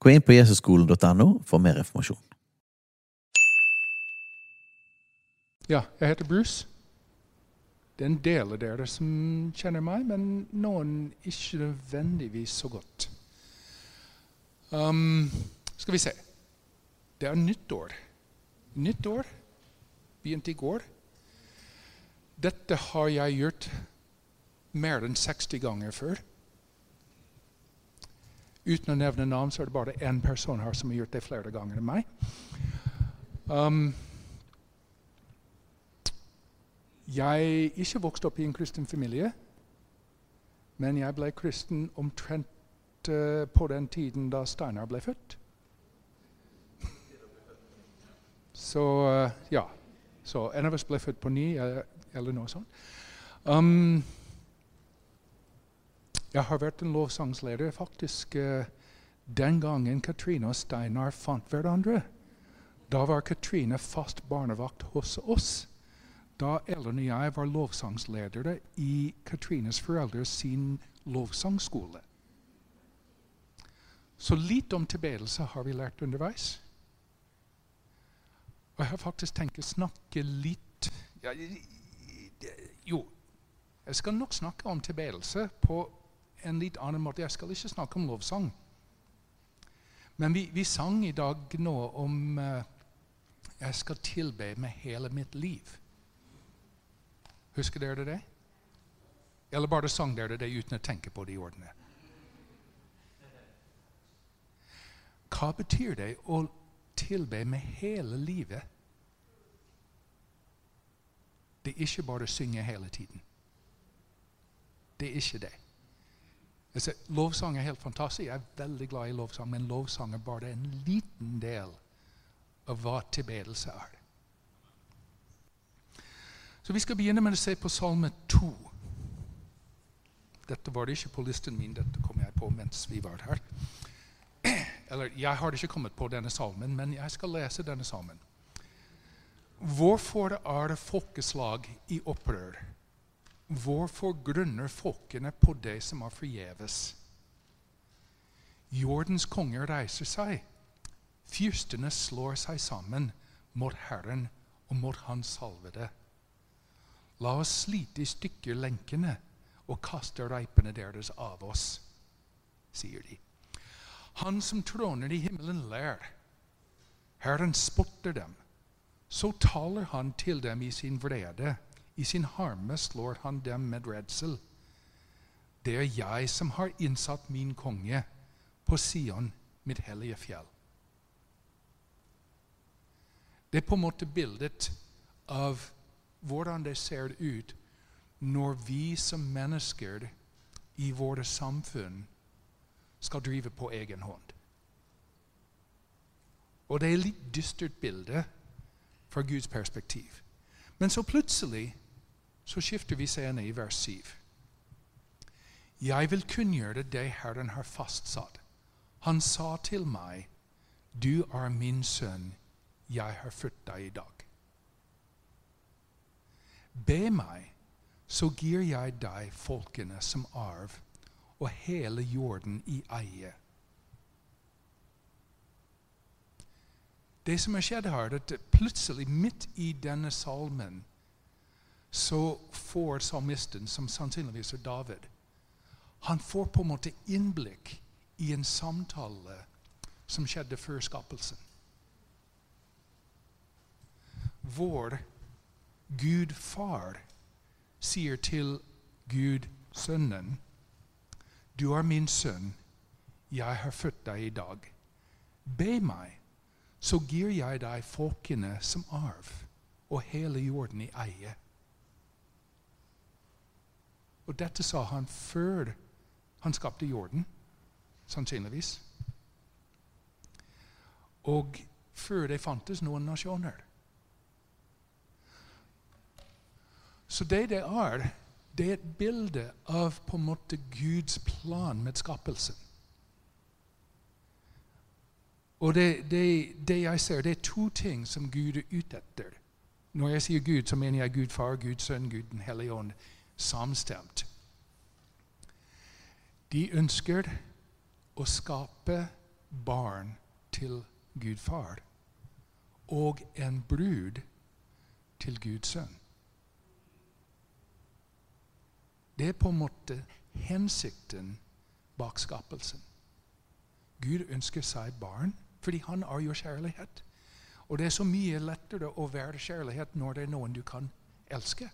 Gå inn på jesusskolen.no for mer informasjon. Ja, jeg heter Bruce. Det er en del av dere som kjenner meg, men noen ikke nødvendigvis så godt. Um, skal vi se Det er nyttår. Nyttår begynte i går. Dette har jeg gjort mer enn 60 ganger før. Uten å nevne navn så er det bare én person her som har gjort det flere ganger enn meg. Um, jeg ikke vokste opp i en kristen familie, men jeg ble kristen omtrent uh, på den tiden da Steinar ble født. Så uh, ja. Så en av oss ble født på ny, eller, eller noe sånt. Um, jeg har vært en lovsangsleder faktisk uh, den gangen Katrine og Steinar fant hverandre. Da var Katrine fast barnevakt hos oss. Da Ellen og jeg var lovsangsledere i Katrines foreldre sin lovsangskole. Så litt om tilbedelse har vi lært underveis. Og jeg har faktisk tenkt å snakke litt ja, Jo, jeg skal nok snakke om tilbedelse på en litt annen måte. Jeg skal ikke snakke om lovsang. Men vi, vi sang i dag nå om uh, jeg skal tilbe med hele mitt liv. Husker dere det? Eller bare sang dere det uten å tenke på de ordene? Hva betyr det å tilbe med hele livet? Det er ikke bare å synge hele tiden. Det er ikke det. Altså, lovsang er helt fantastisk. Jeg er veldig glad i lovsang, men lovsang er bare en liten del av hva tilbedelse er. Så Vi skal begynne med å se på Salme 2. Dette var det ikke på listen min, dette kom jeg på mens vi var her. Eller, Jeg har ikke kommet på denne salmen, men jeg skal lese denne salmen. Hvorfor er det folkeslag i opprør? Hvorfor grunner folkene på det som er forgjeves? Jordens konger reiser seg. Fyrstene slår seg sammen mot Herren og mot Hans salvede. La oss slite i stykker lenkene og kaste reipene deres av oss, sier de. Han som tråner i himmelen, ler. Herren spotter dem. Så taler han til dem i sin vrede. I sin harme slår han dem med redsel. Det er jeg som har innsatt min konge på Sion, mitt hellige fjell. Det er på en måte bildet av hvordan det ser ut når vi som mennesker i våre samfunn skal drive på egen hånd. Og det er et litt dystert bilde fra Guds perspektiv. Men så plutselig så skifter vi scene i vers 7. Jeg vil kunngjøre det Herren har fastsatt. Han sa til meg, Du er min sønn, jeg har født deg i dag. Be meg, så gir jeg deg folkene som arv og hele jorden i eie. Det som har skjedd her, er at plutselig, midt i denne salmen, så får salmisten, som sannsynligvis er David, han får på en måte innblikk i en samtale som skjedde før skapelsen. Vår Gud far sier til Gud sønnen Du er min sønn, jeg har født deg i dag. Be meg, så gir jeg deg folkene som arv og hele jorden i eie. Og dette sa han før han skapte jorden, sannsynligvis. og før det fantes noen nasjoner. Så det det er, det er et bilde av på en måte Guds plan med skapelsen. Og det, det, det, jeg ser, det er to ting som Gud er ute etter. Når jeg sier Gud, så mener jeg Gud far, Gud sønn, Gud den hellige ånd samstemt. De ønsker å skape barn til Gud far og en brud til Guds sønn. Det er på en måte hensikten bak skapelsen. Gud ønsker seg barn fordi han er jo kjærlighet. Og det er så mye lettere å være kjærlighet når det er noen du kan elske.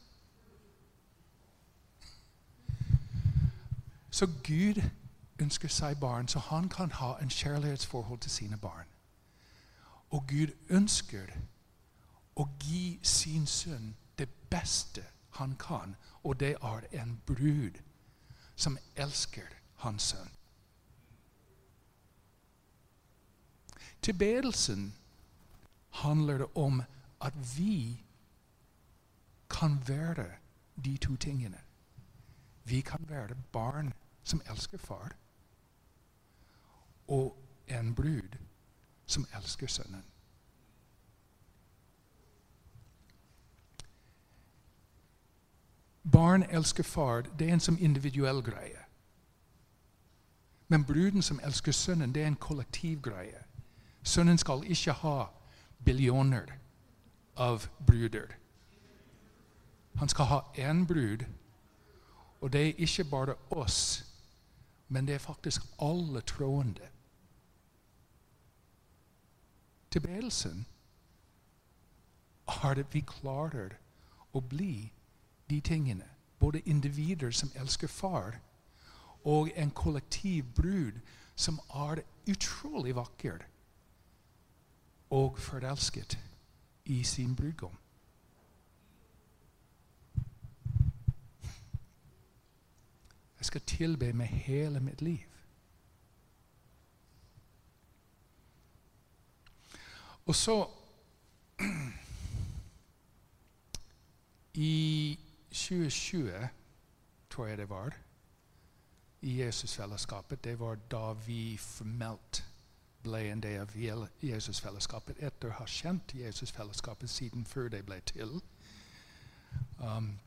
Så Gud ønsker seg barn, så han kan ha en kjærlighetsforhold til sine barn. Og Gud ønsker å gi sin sønn det beste han kan, og det er en brud som elsker hans sønn. Tilbedelsen handler det om at vi kan være de to tingene. Vi kan være barn som elsker far, og en brud som elsker sønnen. Barn elsker far. Det er en som individuell greie. Men bruden som elsker sønnen, det er en kollektiv greie. Sønnen skal ikke ha billioner av bruder. Han skal ha én brud, og det er ikke bare oss, men det er faktisk alle troende. Tilbedelsen er det vi klarer å bli de tingene. Både individer som elsker far, og en kollektiv brud som er utrolig vakker og forelsket i sin brudgom. Jeg skal tilbe med hele mitt liv. Og så I 2020, tror jeg det var, i Jesusfellesskapet, det var da vi formelt ble en del av Jesusfellesskapet etter å ha kjent Jesusfellesskapet siden før det ble til. Um,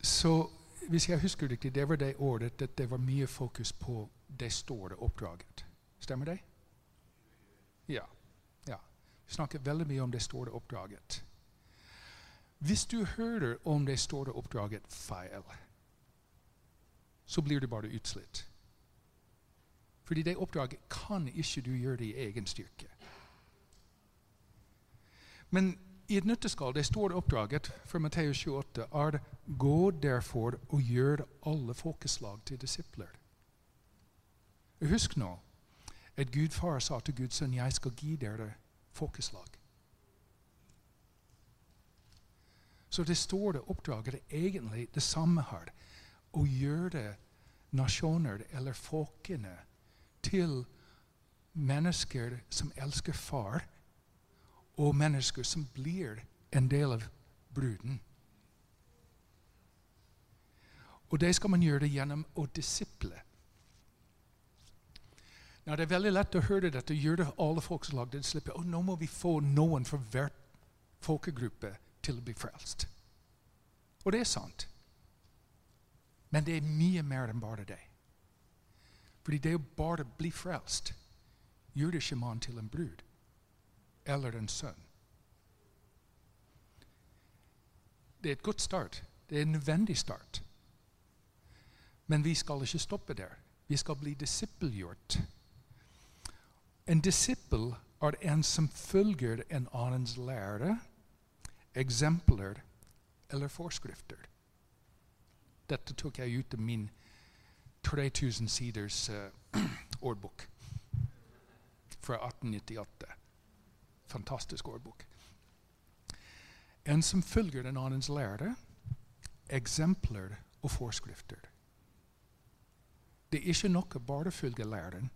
så hvis jeg husker riktig, det var det året at det var mye fokus på det store oppdraget. Stemmer det? Ja. ja. Vi snakker veldig mye om det store oppdraget. Hvis du hører om det store oppdraget feil, så blir du bare utslitt. Fordi det oppdraget kan ikke du gjøre det i egen styrke. Men i et nøtteskall, det store oppdraget for Matteus 28 er det 'gå derfor og gjør alle folkeslag til disipler'. Husk nå at Gud far sa til Guds sønn 'Jeg skal gi dere folkeslag'. Så det store oppdraget er egentlig det samme her. Å gjøre nasjoner eller folkene til mennesker som elsker far, og mennesker som blir en del av bruden. Og det skal man gjøre gjennom å disiple. Nå, det er veldig lett å høre dette. Gjøre alle folkeslag Det slipper. Og nå må vi få noen fra hver folkegruppe til å bli frelst. Og det er sant. Men det er mye mer enn bare det. Fordi det å bare bli frelst gjør det ikke man til en brud eller en sønn. Det er et godt start. Det er en nødvendig start. Men vi skal ikke stoppe der. Vi skal bli disippelgjort. En disippel er en som følger en annens lære, eksempler eller forskrifter. Dette tok jeg ut av min 3000 siders uh, ordbok fra 1898. Fantastisk ordbok. En som følger den annens lære, eksempler og forskrifter. Det er ikke noe bare å følge læreren.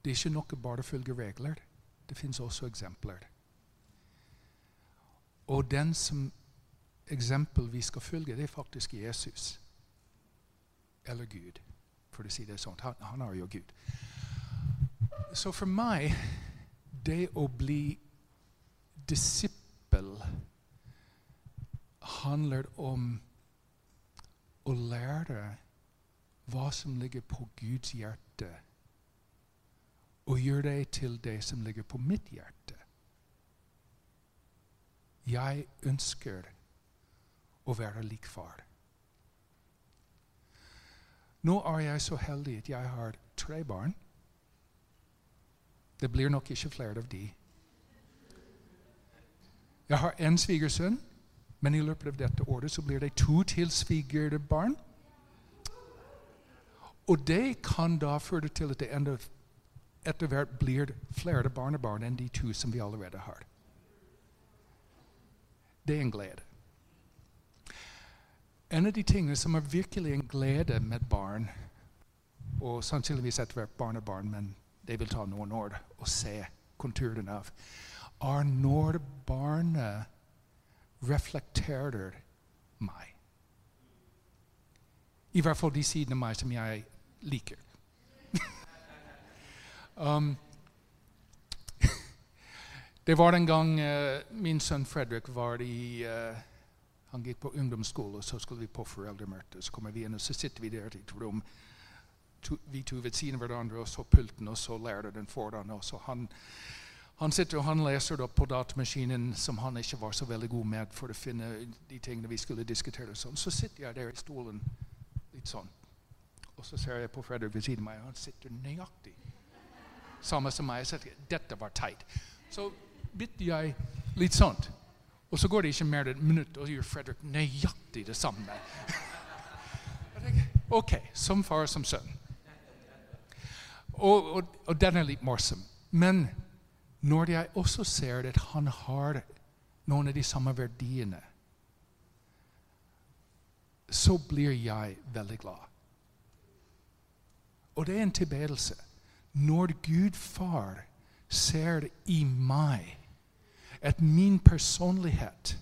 Det er ikke noe bare å følge regler. Det finnes også eksempler. Og den som eksempel vi skal følge, det er faktisk Jesus. Eller Gud, for å si det sånn. Han, han er jo Gud. Så for meg, det å bli disippel handler om å lære hva som ligger på Guds hjerte, og gjøre det til det som ligger på mitt hjerte. Jeg ønsker å være lik far. Nå er jeg så heldig at jeg har tre barn. Det blir nok ikke flere av de. Jeg har en svigersønn, men i løpet av dette året så blir det to til svigerbarn. Og det kan da føre til at det enda etter hvert blir flere barnebarn enn de to som vi allerede har. Det er en glede. En av de tingene som er virkelig en glede med barn, og sannsynligvis etter hvert barnebarn, men det vil ta noen år å se konturene av, er når barnet reflekterer meg. I hvert fall de sidene av meg som jeg liker. um, det var en gang uh, min sønn Fredrik var i uh, Han gikk på ungdomsskole, så skulle vi på foreldremøte. Så kommer vi inn, og så sitter vi der i et rom, to, vi to ved siden av hverandre, og så pulten, og så læreren foran og så han han sitter og han leser det på datamaskinen som han ikke var så veldig god med for å finne de tingene vi skulle diskutere. Sånn. Så sitter jeg der i stolen litt sånn. Og så ser jeg på Fredrik ved siden av meg, og han sitter nøyaktig samme som meg. Jeg sier, Dette var teit. Så bytter jeg litt sånt. Og så går det ikke mer enn et minutt, og så gjør Fredrik nøyaktig det samme. OK, som far som sønn. Og, og, og den er litt morsom. Men når jeg også ser at han har noen av de samme verdiene, så blir jeg veldig glad. Og det er en tilbedelse. Når Gud far ser i meg at min personlighet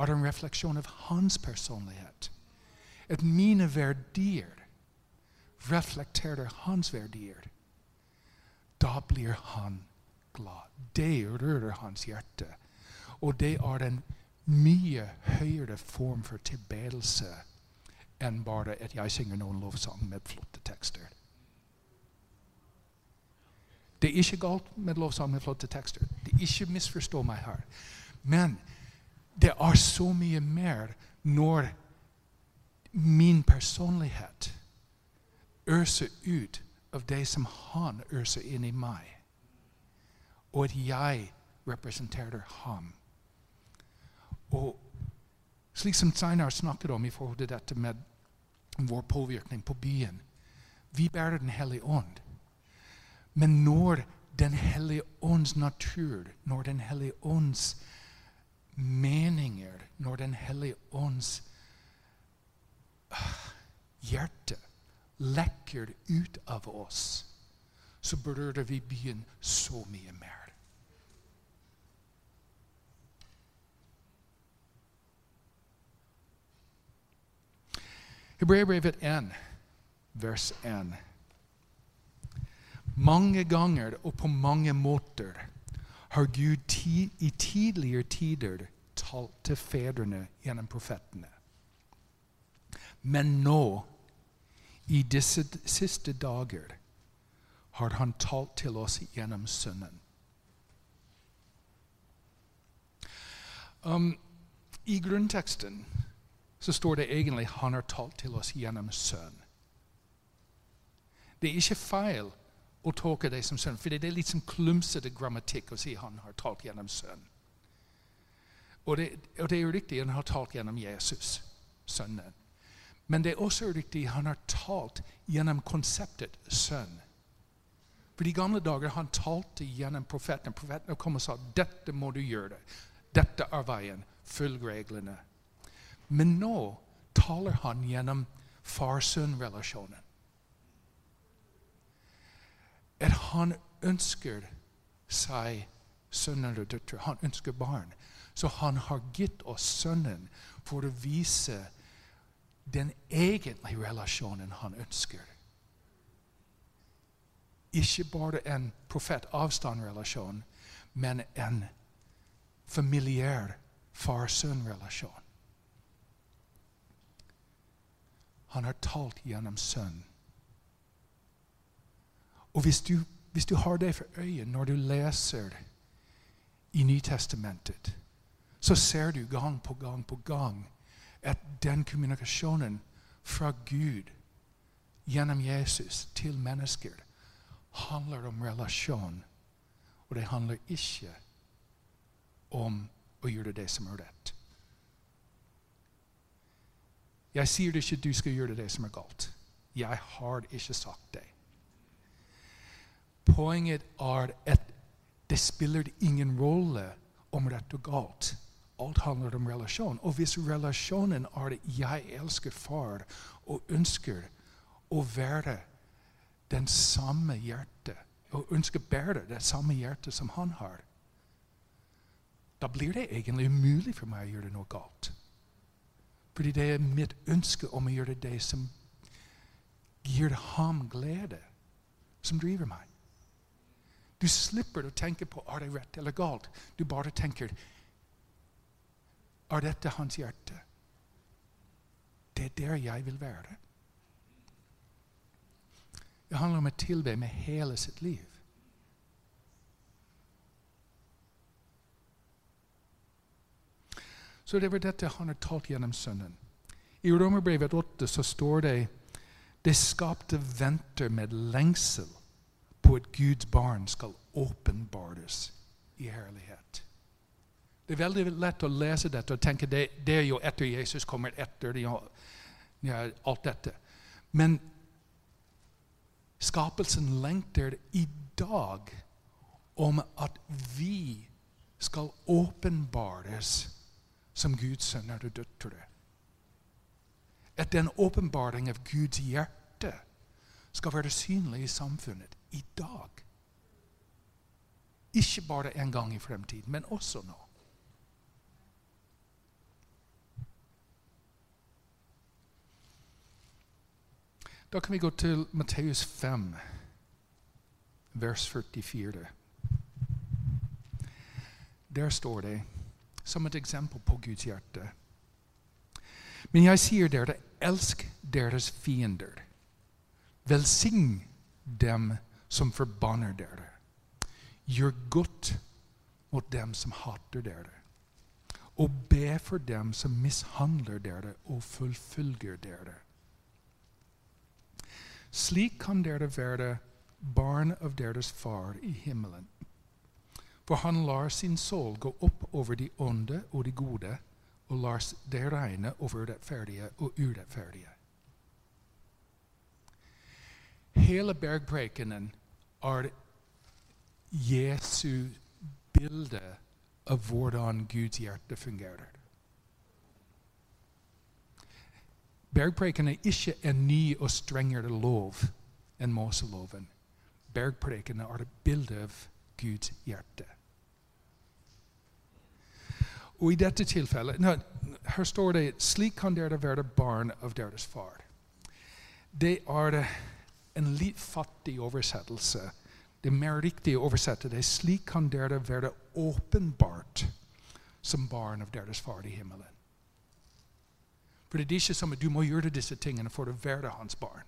er en refleksjon av hans personlighet, at mine verdier reflekterer hans verdier, da blir han glad. Det rører hans hjerte. Og det er en mye høyere form for tilbedelse enn bare at jeg synger noen lovsang med flotte tekster. Det er ikke galt med lovsang med flotte tekster. Det er ikke misforstå meg her. Men det er så mye mer når min personlighet øser ut av det som han øser inn i meg og at jeg representerer ham. Og slik som Steinar snakket om i forhold til dette med vår påvirkning på byen Vi bærer Den hellige ånd. Men når Den hellige ånds natur, når Den hellige ånds meninger, når Den hellige ånds uh, hjerte lekker ut av oss, så berører vi byen så mye mer. Hebreabrevet 1, vers 1. Mange ganger og på mange måter har Gud i tidligere tider talt til fedrene gjennom profetene. Men nå, i disse siste dager, har Han talt til oss gjennom Sønnen. Um, I grunnteksten så står det egentlig han har talt til oss gjennom sønn. Det er ikke feil å tolke det som sønn, for det er litt som klumsete grammatikk å si han har talt gjennom sønn. Og det, og det er riktig han har talt gjennom Jesus, sønnen. Men det er også riktig han har talt gjennom konseptet sønn. For de gamle dager han talte gjennom profeten. Profeten kom og sa dette må du gjøre. Dette er veien. Følg reglene. Men nå taler han gjennom far-sønn-relasjonen. at han ønsker seg sønner og døtre. Han ønsker barn. Så han har gitt oss Sønnen for å vise den egentlige relasjonen han ønsker. Ikke bare en profet-avstand-relasjon, men en familiær far-sønn-relasjon. Han har talt gjennom sønnen. Og hvis du, hvis du har det for øye når du leser i Nytestamentet, så ser du gang på gang på gang at den kommunikasjonen fra Gud gjennom Jesus til mennesker handler om relasjon. Og det handler ikke om å gjøre det som er rett. Jeg sier ikke du skal gjøre det som er galt. Jeg har ikke sagt det. Poenget er at det spiller ingen rolle om rett og galt. Alt handler om relasjon. Og hvis relasjonen er det 'jeg elsker far' og ønsker å være den samme hjertet, og ønsker bære det samme hjertet som han har, da blir det egentlig umulig for meg å gjøre noe galt. Fordi det er mitt ønske om å gjøre det som gir ham glede, som driver meg. Du slipper å tenke på er det rett eller galt. Du bare tenker er dette hans hjerte? Det er der jeg vil være. Det handler om å tilbe med hele sitt liv. Så det var dette han har talt gjennom Sønnen. I Romerbrevet 8 så står det det skapte venter med lengsel på at Guds barn skal åpenbares i herlighet. Det er veldig lett å lese dette og tenke det, det er jo etter Jesus kommer etter ja, alt dette. Men skapelsen lengter i dag om at vi skal åpenbares som Guds sønner og døtre. At den åpenbaring av Guds hjerte skal være synlig i samfunnet i dag. Ikke bare en gang i fremtiden, men også nå. Da kan vi gå til Matteus 5, vers 44. Der står det som et eksempel på Guds hjerte. Men jeg sier dere, elsk deres fiender. Velsign dem som forbanner dere. Gjør godt mot dem som hater dere. Og be for dem som mishandler dere og fullfølger dere. Slik kan dere være barn av deres far i himmelen. For han lar sin sol gå opp over de onde og de gode, og lar det regne over rettferdige og urettferdige. Hele bergprekenen er Jesu bilde av hvordan Guds hjerte fungerer. Bergpreken er ikke en ny og strengere lov enn Moseloven. Bergpreken er et bilde av Guds hjerte. Og i dette tilfellet nå, Her står det slik kan dere være barn av deres far. Det er en litt fattig oversettelse. Det er mer riktig å oversette det slik kan dere være åpenbart som barn av deres far i himmelen. For det er ikke som at du må gjøre disse tingene for å være hans barn.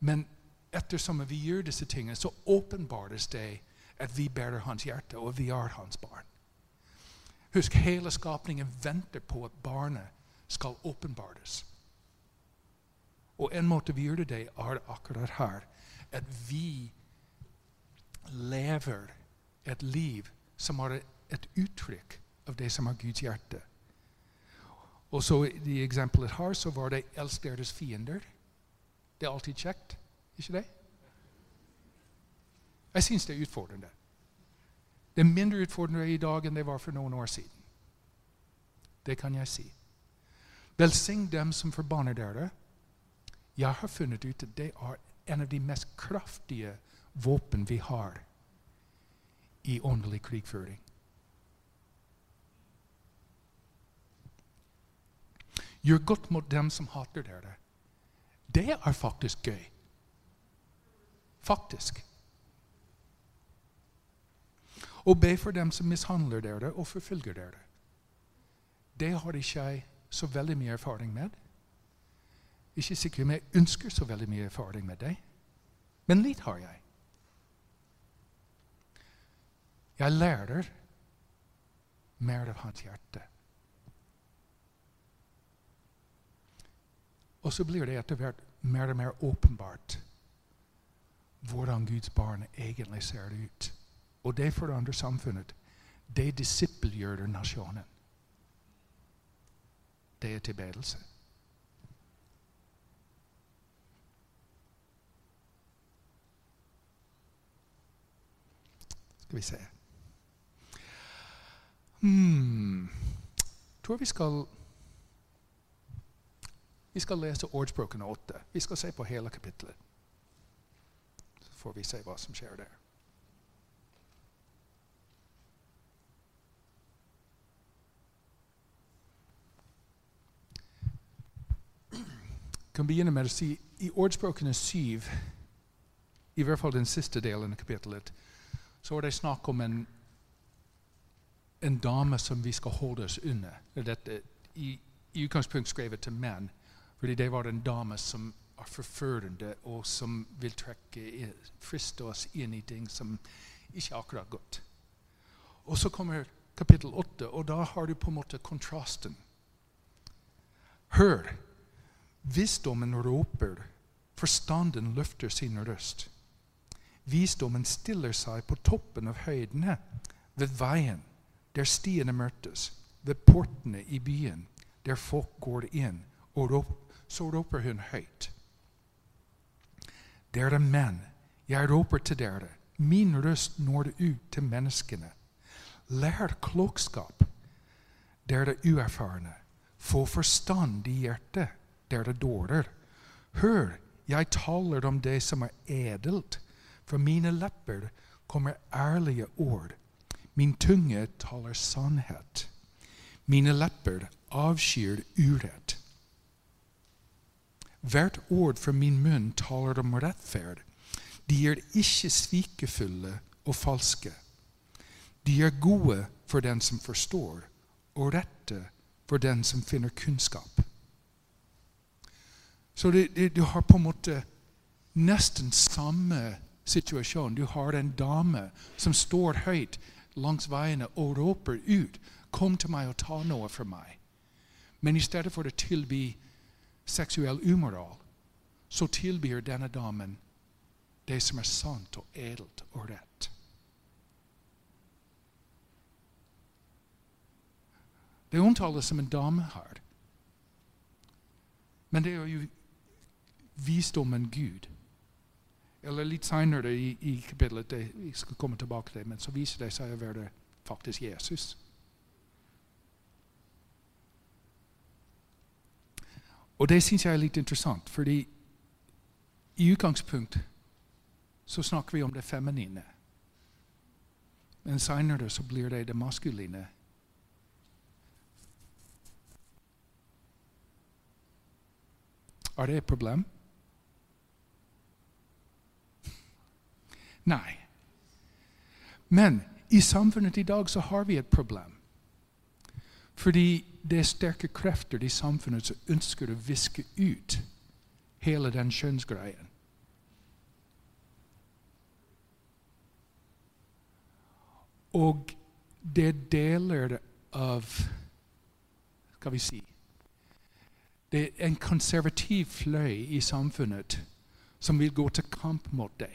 Men ettersom vi gjør disse tingene, så åpenbares det at vi bærer hans hjerte, og vi er hans barn. Husk, hele skapningen venter på at barnet skal åpenbares. Og en måte vi gjør det er akkurat her. At vi lever et liv som er et uttrykk av det som er Guds hjerte. Og så i eksempelet her så var det 'elsk deres fiender'. Det er alltid kjekt, ikke det? Jeg syns det er utfordrende. Det er mindre utfordrende i dag enn det var for noen år siden. Det kan jeg si. Velsign dem som forbanner dere. Jeg har funnet ut at det er en av de mest kraftige våpen vi har i åndelig krigføring. Gjør godt mot dem som hater dere. Det er faktisk gøy. Faktisk. Og be for dem som mishandler dere og forfølger dere. Det har ikke jeg så veldig mye erfaring med. Ikke sikkert om jeg ønsker så veldig mye erfaring med deg, men litt har jeg. Jeg lærer mer av hans hjerte. Og så blir det etter hvert mer og mer åpenbart hvordan Guds barn egentlig ser ut. Og det forandrer samfunnet. Det disippelgjør nasjonen. Det er tilbedelse. Skal vi se hmm. tror vi skal Vi skal lese Ordspråkene 8. Vi skal se på hele kapittelet. Så får vi se hva som skjer der. kan begynne med å si I ordspråkene syv, i hvert fall den siste delen av kapittelet, så er det snakk om en, en dame som vi skal holde oss under. Dette, i, I utgangspunkt skrevet til menn, fordi det var en dame som er forførende, og som vil trekke, friste oss inn i ting som ikke akkurat godt. Og så kommer kapittel åtte, og da har du på en måte kontrasten. Hør! Visdommen råper, forstanden løfter sin røst. Visdommen stiller seg på toppen av høydene, ved veien, der stiene møtes, ved portene i byen, der folk går inn, og råp, så råper hun høyt. Dere menn, jeg råper til dere, min røst når ut til menneskene. Lær klokskap, dere uerfarne, få forstand i hjertet dere dårer. Hør, jeg taler om det som er edelt. Fra mine lepper kommer ærlige ord. Min tunge taler sannhet. Mine lepper avskyr urett. Hvert ord fra min munn taler om rettferd. De er ikke svikefulle og falske. De er gode for den som forstår, og rette for den som finner kunnskap. Så det, det, du har på en måte nesten samme situasjon. Du har en dame som står høyt langs veiene og råper ut 'Kom til meg og ta noe fra meg'. Men i stedet for å tilby seksuell umoral, så tilbyr denne damen det som er sant og edelt og rett. Det omtales som en dame her. Men det er jo visdommen Gud. Eller litt seinere i, i kapittelet Jeg skal komme tilbake til det, men så viser det seg å være faktisk Jesus. Og det syns jeg er litt interessant, fordi i utgangspunkt så snakker vi om det feminine. Men seinere så blir det det maskuline. Er det et problem? Nei. Men i samfunnet i dag så har vi et problem. Fordi det er sterke krefter i samfunnet som ønsker å viske ut hele den kjønnsgreien. Og det er deler av Skal vi si Det er en konservativ fløy i samfunnet som vil gå til kamp mot det.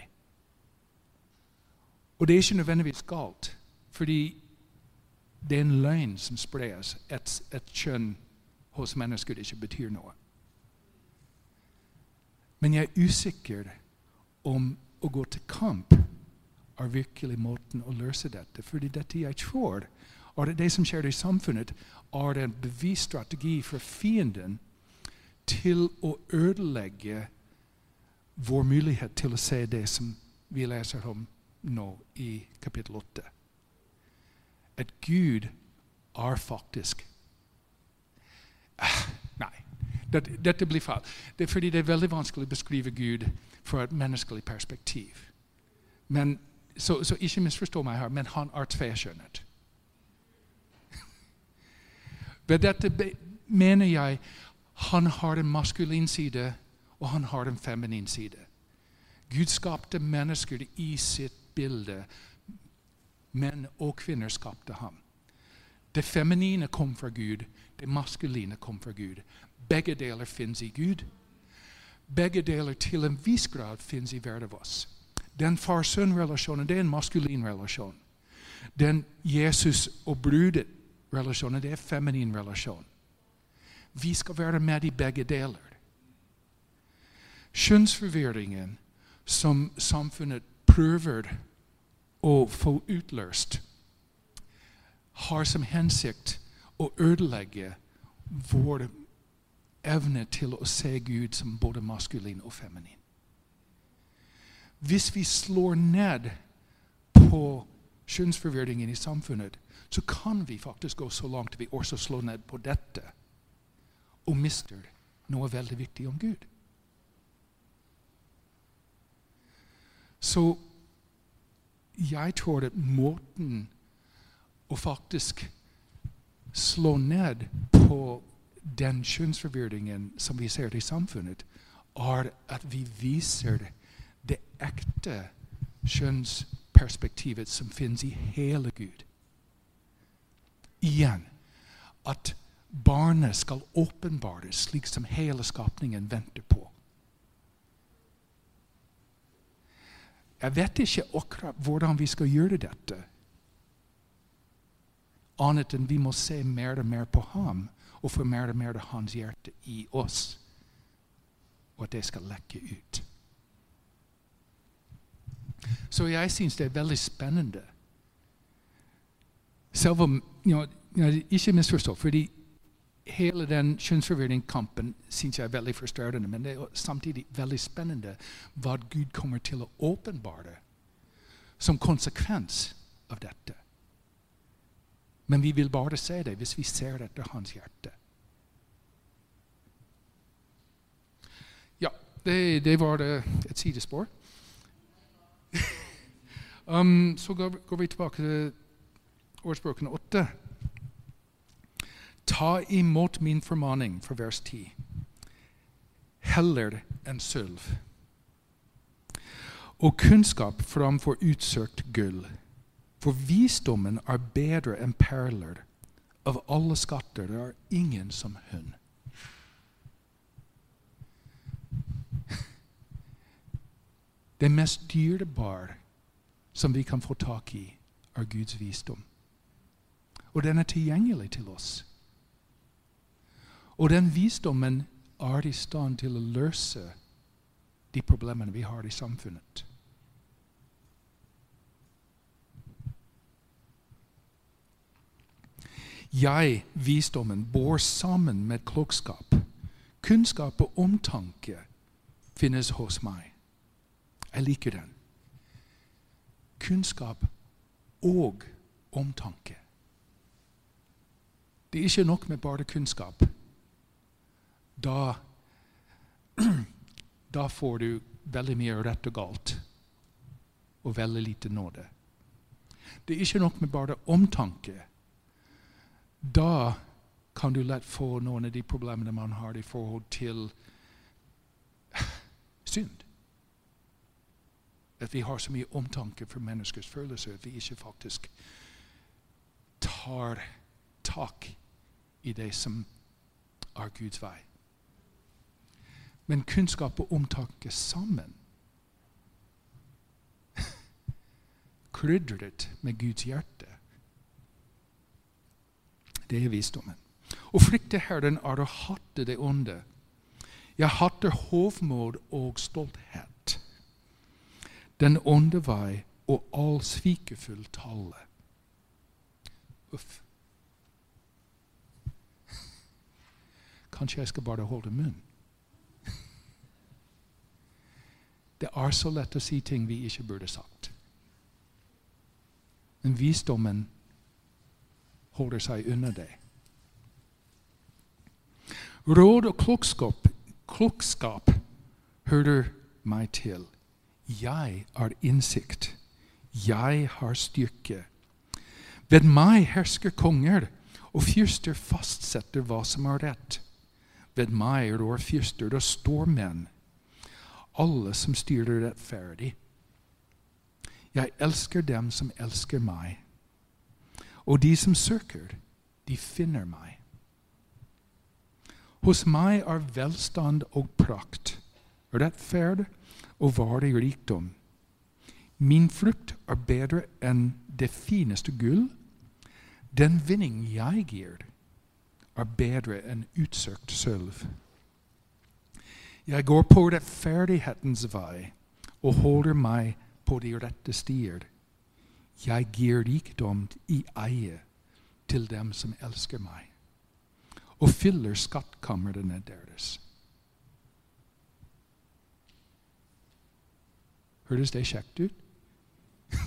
Og det er ikke nødvendigvis galt, fordi det er en løgn som spres. Et, et kjønn hos mennesker ikke betyr noe. Men jeg er usikker om å gå til kamp er virkelig måten å løse dette. Fordi dette jeg tror, er det det som skjer i samfunnet, er en bevisst strategi for fienden til å ødelegge vår mulighet til å se det som vi leser om nå i kapittel 8. At Gud er faktisk ah, Nei, dette, blir feil. Det er fordi det er veldig vanskelig å beskrive Gud fra et menneskelig perspektiv. Men, så, så ikke misforstå meg her, men han er tvekjønnet. Ved dette mener jeg han har en maskulin side, og han har en feminin side. Gud skapte mennesker i sitt bilde. Menn og kvinner skapte ham. Det feminine kom fra Gud, det maskuline kom fra Gud. Begge deler fins i Gud. Begge deler til en viss grad fins i hver av oss. Den far-sønn-relasjonen det er en maskulin relasjon. Den Jesus og brudet-relasjonen det er en feminin relasjon. Vi skal være med i begge deler. Kjønnsforvirringen som samfunnet prøver å få utløst, har som hensikt å ødelegge vår evne til å se Gud som både maskulin og feminin. Hvis vi slår ned på kjønnsforvirringen i samfunnet, så kan vi faktisk gå så langt vi også slår ned på dette og mister noe veldig viktig om Gud. Så jeg tror at måten å faktisk slå ned på den kjønnsforvirringen som vi ser i samfunnet, er at vi viser det ekte kjønnsperspektivet som finnes i hele Gud. Igjen at barnet skal åpenbares slik som hele skapningen venter på. Jeg vet ikke akkurat hvordan vi skal gjøre dette. Annet enn vi må se mer og mer på ham og få mer og mer av hans hjerte i oss. Og at det skal lekke ut. Så jeg syns det er veldig spennende. Selv om you know, Ikke misforstå, fordi hele den kjønnsforvirringskampen syns jeg er veldig forstørrende, men det er samtidig veldig spennende hva Gud kommer til å åpenbare som konsekvens av dette. Men vi vil bare se det hvis vi ser etter hans hjerte. Ja, det, det var det et sidespor. um, så går vi tilbake til årsbøkene åtte. Ta imot min formaning fra vers 10. Heller enn sølv. Og kunnskap framfor utsøkt gull. For visdommen er bedre enn perler. Av alle skatter det er ingen som hun. Det mest dyrebare som vi kan få tak i, er Guds visdom. Og den er tilgjengelig til oss. Og den visdommen er i stand til å løse de problemene vi har i samfunnet. Jeg, visdommen, bor sammen med klokskap. Kunnskap og omtanke finnes hos meg. Jeg liker den. Kunnskap og omtanke. Det er ikke nok med bare kunnskap da, da får du veldig mye rett og galt og veldig lite nåde. Det er ikke nok med bare omtanke. Da kan du lett få noen av de problemene man har i forhold til synd. At vi har så mye omtanke for menneskers følelser at vi ikke faktisk tar tak i det som er Guds vei men kunnskap og omtanke sammen. Krydret med Guds hjerte. Det er visdommen. Å frykte Herren er å hatte det onde. Jeg hatter hovmod og stolthet, den onde vei og all svikefull tale. Uff. Kanskje jeg skal bare holde munn. Det er så lett å si ting vi ikke burde sagt. Men visdommen holder seg unna det. Råd og klokskap, klokskap hører meg til. Jeg har innsikt. Jeg har styrke. Ved meg hersker konger, og fyrster fastsetter hva som er rett. Ved meg rår fyrster og stormenn, alle som styrer rettferdig. Jeg elsker dem som elsker meg, og de som søker, de finner meg. Hos meg er velstand og prakt, rettferd og varig rikdom. Min frukt er bedre enn det fineste gull. Den vinning jeg gir, er bedre enn utsøkt sølv. Jeg går på rettferdighetens vei og holder meg på de rette stier. Jeg gir rikdom i eie til dem som elsker meg, og fyller skattkamrene deres. Høres det kjekt ut?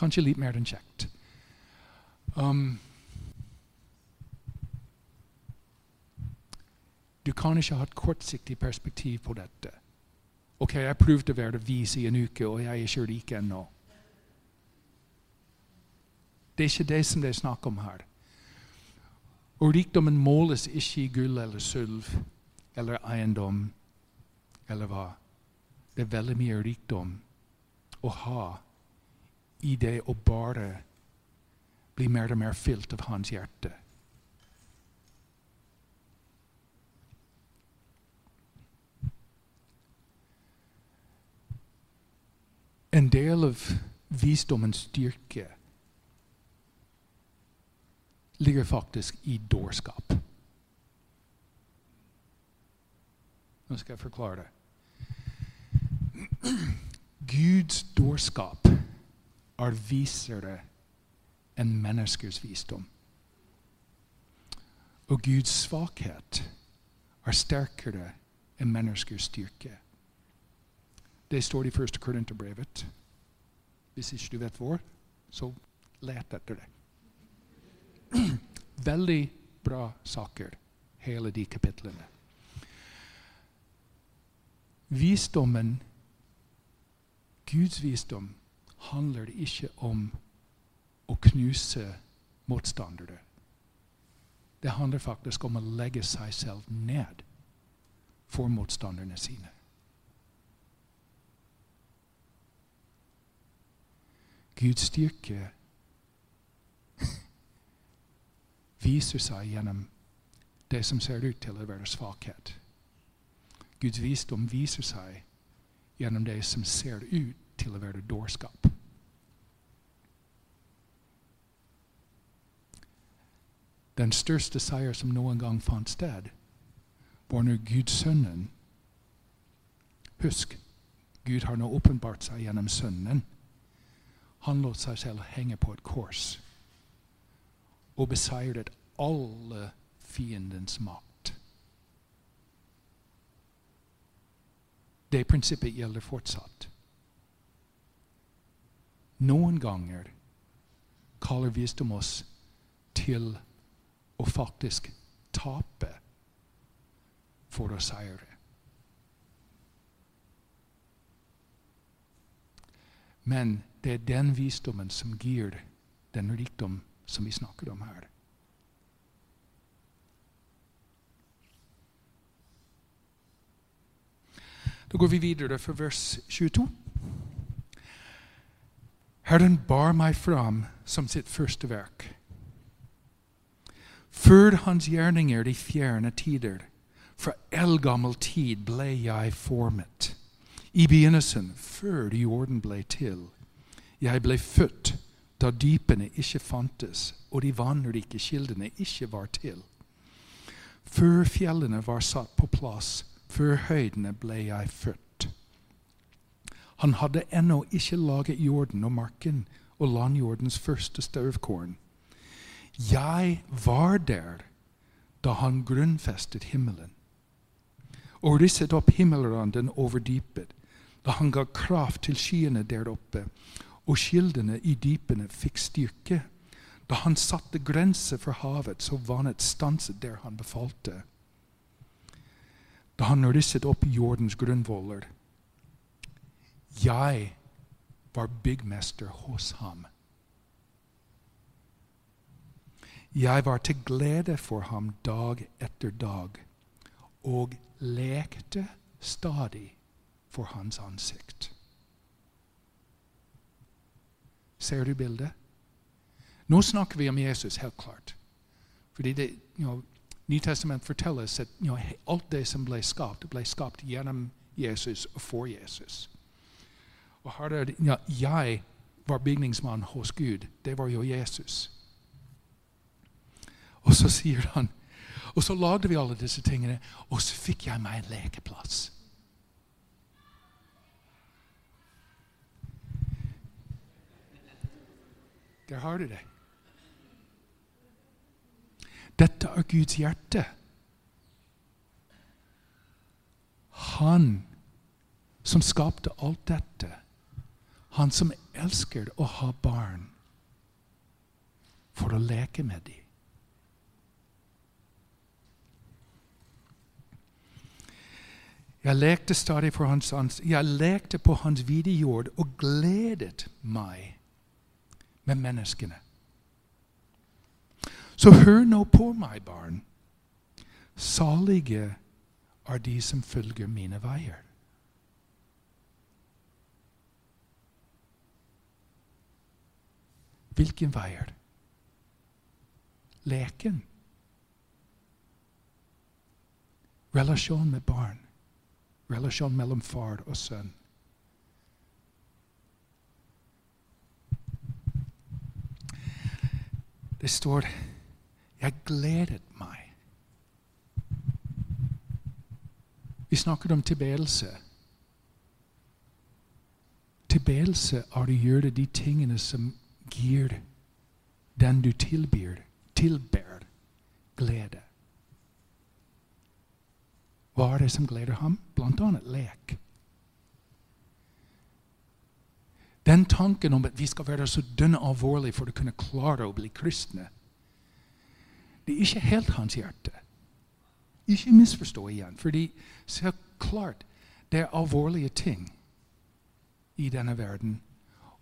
Kanskje litt mer enn kjekt. Um, kan ikke ha et kortsiktig perspektiv på dette. Ok, jeg prøvde å være vis i en uke, og jeg er ikke rik ennå. Det er ikke det som det er snakk om her. Og rikdommen måles ikke i gull eller sølv eller eiendom eller hva. Det er veldig mye rikdom å ha i det å bare bli mer og mer fylt av hans hjerte. En del av visdommens styrke ligger faktisk i dårskap. Nå skal jeg forklare det. Guds dårskap er visere enn menneskers visdom. Og Guds svakhet er sterkere enn menneskers styrke. Det står i 1. Korinterbrevet. Hvis ikke du vet hvor, så let etter det. Veldig bra saker, hele de kapitlene. Visdommen, Guds visdom, handler ikke om å knuse motstandere. Det handler faktisk om å legge seg selv ned for motstanderne sine. Guds styrke viser seg gjennom det som ser ut til å være svakhet. Guds visdom viser seg gjennom det som ser ut til å være dårskap. Den største seier som noen gang fant sted, var når Guds sønnen Husk, Gud har nå åpenbart seg gjennom Sønnen. Han lot seg selv henge på et kors og beseiret alle fiendens makt. Det prinsippet gjelder fortsatt. Noen ganger kaller visdom oss til å faktisk tape for å seire. Men det er den visdommen som gir den rikdom som vi snakker om her. Da går vi videre for vers 22. Herren bar meg fram som sitt første verk. Før hans gjerninger de fjerne tider, fra eldgammel tid ble jeg formet. I begynnelsen, før jorden ble til. Jeg ble født da dypene ikke fantes, og de vannrike kildene ikke var til. Før fjellene var satt på plass, før høydene ble jeg født. Han hadde ennå ikke laget jorden og marken og landjordens første støvkorn. Jeg var der da han grunnfestet himmelen, og risset opp himmelranden over dypet, da han ga kraft til skyene der oppe, og kildene i dypene fikk styrke, da han satte grenser for havet, så vannet stanset der han befalte, da han risset opp jordens grunnvoller. Jeg var byggmester hos ham. Jeg var til glede for ham dag etter dag og lekte stadig for hans ansikt. Ser du bildet? Nå snakker vi om Jesus, helt klart. Fordi det, you know, Nytestament forteller oss at you know, alt det som ble skapt, ble skapt gjennom Jesus og for Jesus. Og er det, know, Jeg var bygningsmann hos Gud. Det var jo Jesus. Og så sier han Og så lagde vi alle disse tingene, og så fikk jeg meg en lekeplass. Der har du det. Dette er Guds hjerte. Han som skapte alt dette. Han som elsker å ha barn for å leke med dem. Jeg lekte stadig for hans ans Jeg lekte på hans jord og gledet meg med menneskene. Så hør nå på meg, barn. Salige er de som følger mine veier. Hvilken veier? Leken. Relasjon med barn. Relasjon mellom far og sønn. Det står 'Jeg gledet meg'. Vi snakker om tilbedelse. Tilbedelse er å gjøre de tingene som gir den du tilbyr, tilber, glede. Hva er det som gleder ham? Blant annet lek. Den tanken om at vi skal være så dønn alvorlige for å kunne klare å bli kristne, det er ikke helt hans hjerte. Ikke misforstå igjen. fordi så klart, det er alvorlige ting i denne verden.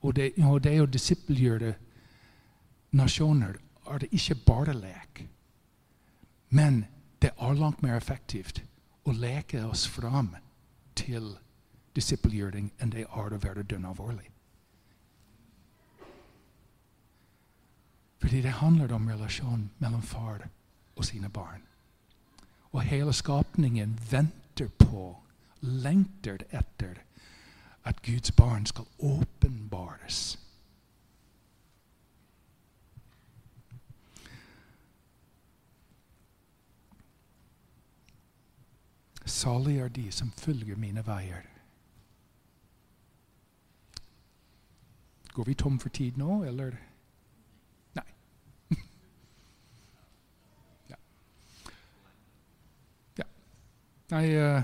Og det, og det å disippelgjøre nasjoner er det ikke bare lek. Men det er langt mer effektivt å leke oss fram til disippelgjøring enn det er å være dønn alvorlig. Fordi det handler om relasjonen mellom far og sine barn. Og hele skapningen venter på, lengter etter, at Guds barn skal åpenbares. Salig er de som følger mine veier. Går vi tom for tid nå, eller? Nei uh,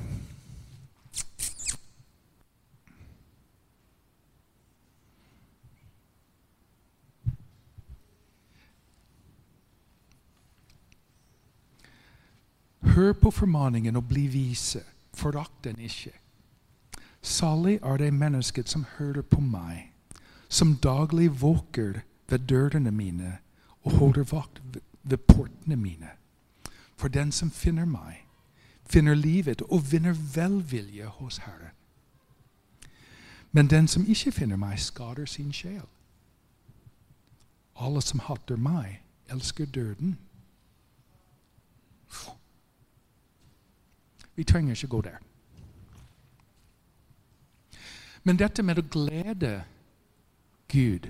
Hør på formaningen og bli vise. Forakt den ikke. Salig er det mennesket som hører på meg, som daglig våker ved dørene mine og holder vakt ved portene mine. For den som finner meg, finner livet og vinner velvilje hos Herren. Men den som ikke finner meg, skader sin sjel. Alle som hater meg, elsker døden. Vi trenger ikke gå der. Men dette med å glede Gud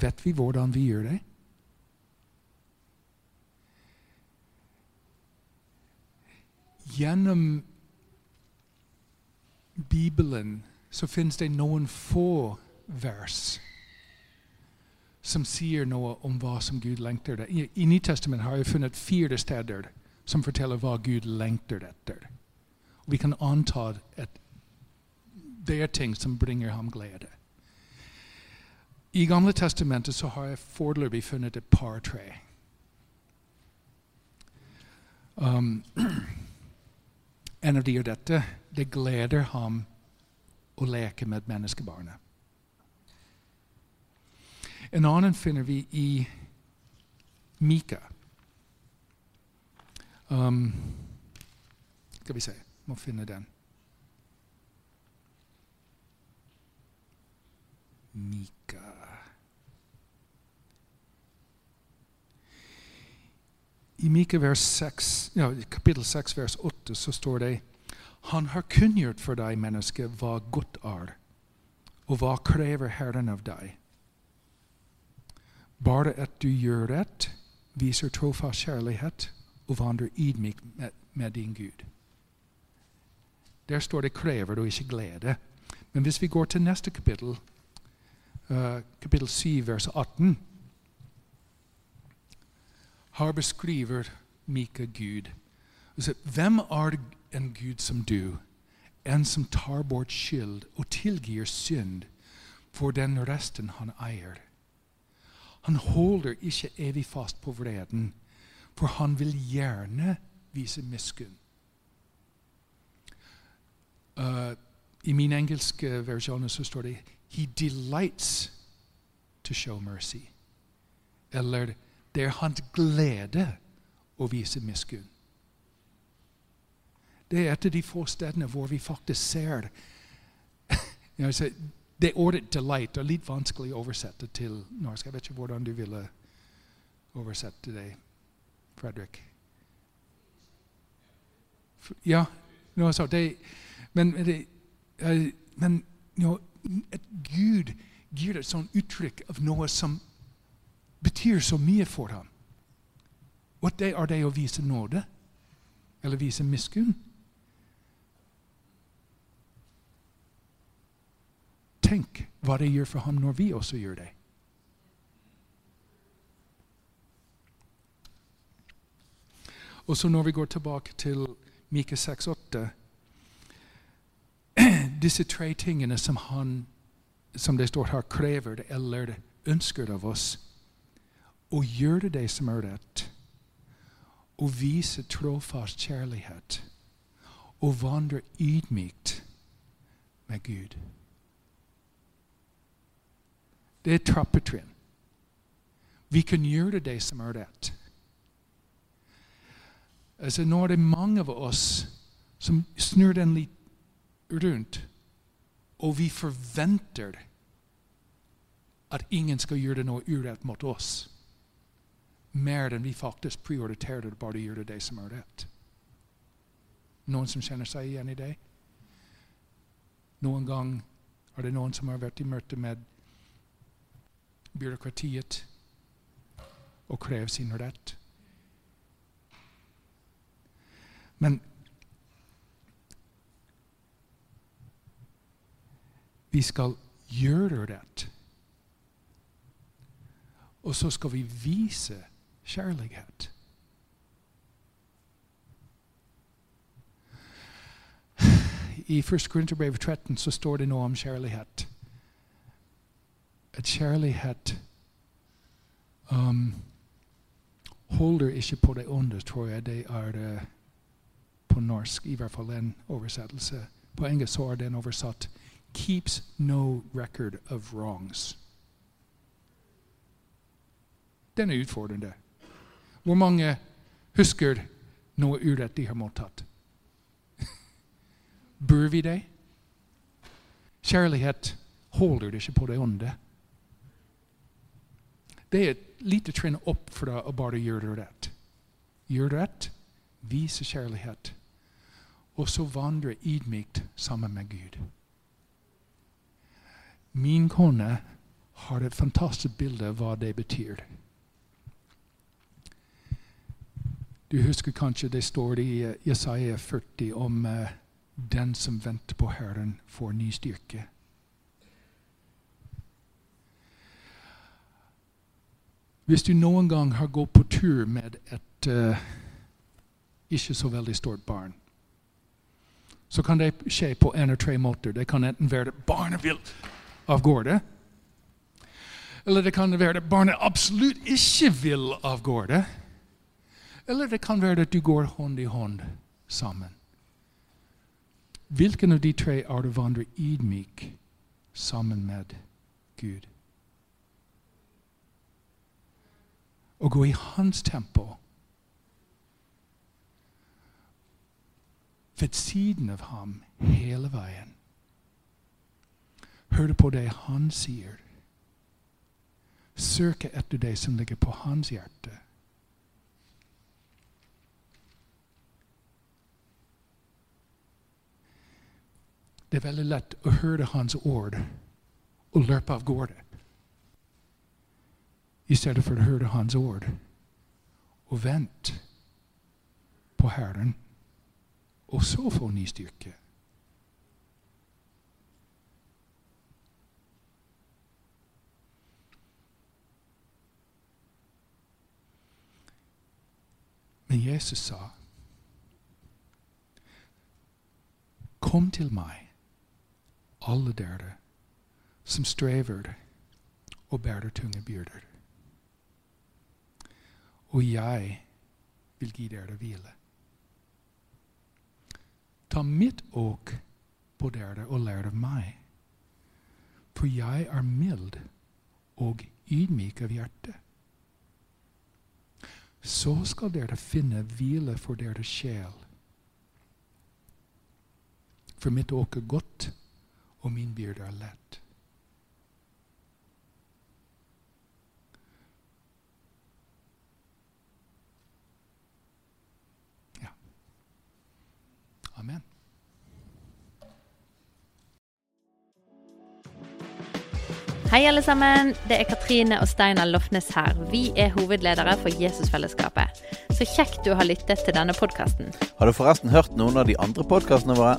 Vet vi hvordan vi gjør det? Gjennom Bibelen så finnes det noen få vers som sier noe om hva som Gud lengter etter. I, Nytestamentet har jeg funnet fire steder som forteller hva Gud lengter etter. Vi kan anta at det er ting som bringer ham glede. I Gamle testamentet så har jeg foreløpig funnet et par-tre. Um, en av de er dette. Det gleder ham å leke med menneskebarnet. En annen finner vi i Mika. Um, skal vi se Må finne den. Mika I Mika vers 6, ja, kapittel 6, vers 8, så står det Han har kunngjort for deg, menneske, hva godt er, og hva krever Herren av deg. Bare at du gjør rett, viser trofast kjærlighet og vandrer ydmykt med, med, din Gud. Der står det 'krever' og ikke 'glede'. Men hvis vi går til neste kapittel, uh, kapittel 7, vers 18 Her beskriver Mika Gud. Så, Hvem er en Gud som du, en som tar bort skyld og tilgir synd for den resten han eier? Han holder ikke evig fast på vreden, for han vil gjerne vise miskunn. Uh, I min engelske versjon så står det 'He delights to show mercy'. Eller 'Det er hans glede å vise miskunn'. Det er et av de få stedene hvor vi faktisk ser det ordet 'delight' er litt vanskelig å oversette til norsk. Jeg vet ikke hvordan du ville oversette det, Fredrik. Ja, no, så det, men, uh, men you know, Gud gir et sånt uttrykk av noe som betyr så mye for ham. Og det er det å vise nåde, eller vise miskunn. Tenk hva det gjør for ham når vi også gjør det. Og så når vi går tilbake til Mika 6,8 Disse tre tingene som han, som det står her, krever eller ønsker av oss, å gjøre det som er rett, og vise trofast kjærlighet, og vandre ydmykt med Gud. Det er trappetrinn. Vi kan gjøre det som er rett. Altså, nå er det mange av oss som snur den litt rundt, og vi forventer at ingen skal gjøre noe urett mot oss. Mer enn vi faktisk prioriterer bare å gjøre det som er rett. Noen som kjenner seg igjen i det? Noen gang er det noen som har vært i møte med byråkratiet og krever sin rett. Men vi skal gjøre rett. Og så skal vi vise kjærlighet. I 1. Korinterbrev 13 så står det noe om kjærlighet at kjærlighet um, holder ikke på det onde, tror jeg det er uh, på norsk. I hvert fall en oversettelse. På engelsk så er den oversatt 'keeps no record of wrongs'. Den er utfordrende. Hvor mange husker noe urett de har mottatt? Bør vi det? Kjærlighet holder det ikke på det onde. Det er et lite trinn opp fra å bare gjøre det rett. Gjør rett, vise kjærlighet, og så vandre ydmykt sammen med Gud. Min kone har et fantastisk bilde av hva det betyr. Du husker kanskje det står i Jesaja 40 om uh, den som venter på Herren, får ny styrke. Hvis du noen gang har gått på tur med et uh, ikke så veldig stort barn, så kan det skje på en av tre måter. Det kan enten være at barnet vil av gårde, eller det kan være at barnet absolutt ikke vil av gårde, eller det kan være at du går hånd i hånd sammen. Hvilken av de tre er det vandrer ydmyk sammen med Gud? Å gå i hans tempo ved siden av ham hele veien. Høre på det han sier. Søke etter det som ligger på hans hjerte. Det er veldig lett å høre hans ord og løpe av gårde. I stedet for å høre hans ord og vente på Herren, og så få ny styrke. Men Jesus sa, Kom til meg, alle dere som strever og bærer tunge byrder. Og jeg vil gi dere hvile. Ta mitt åk på dere og lær av meg, for jeg er mild og ydmyk av hjerte. Så skal dere finne hvile for deres sjel. For mitt åk er godt, og min byrde er lett. Ja. Amen. Hei, alle sammen. Det er Katrine og Steinar Lofnes her. Vi er hovedledere for Jesusfellesskapet. Så kjekt du har lyttet til denne podkasten. Har du forresten hørt noen av de andre podkastene våre?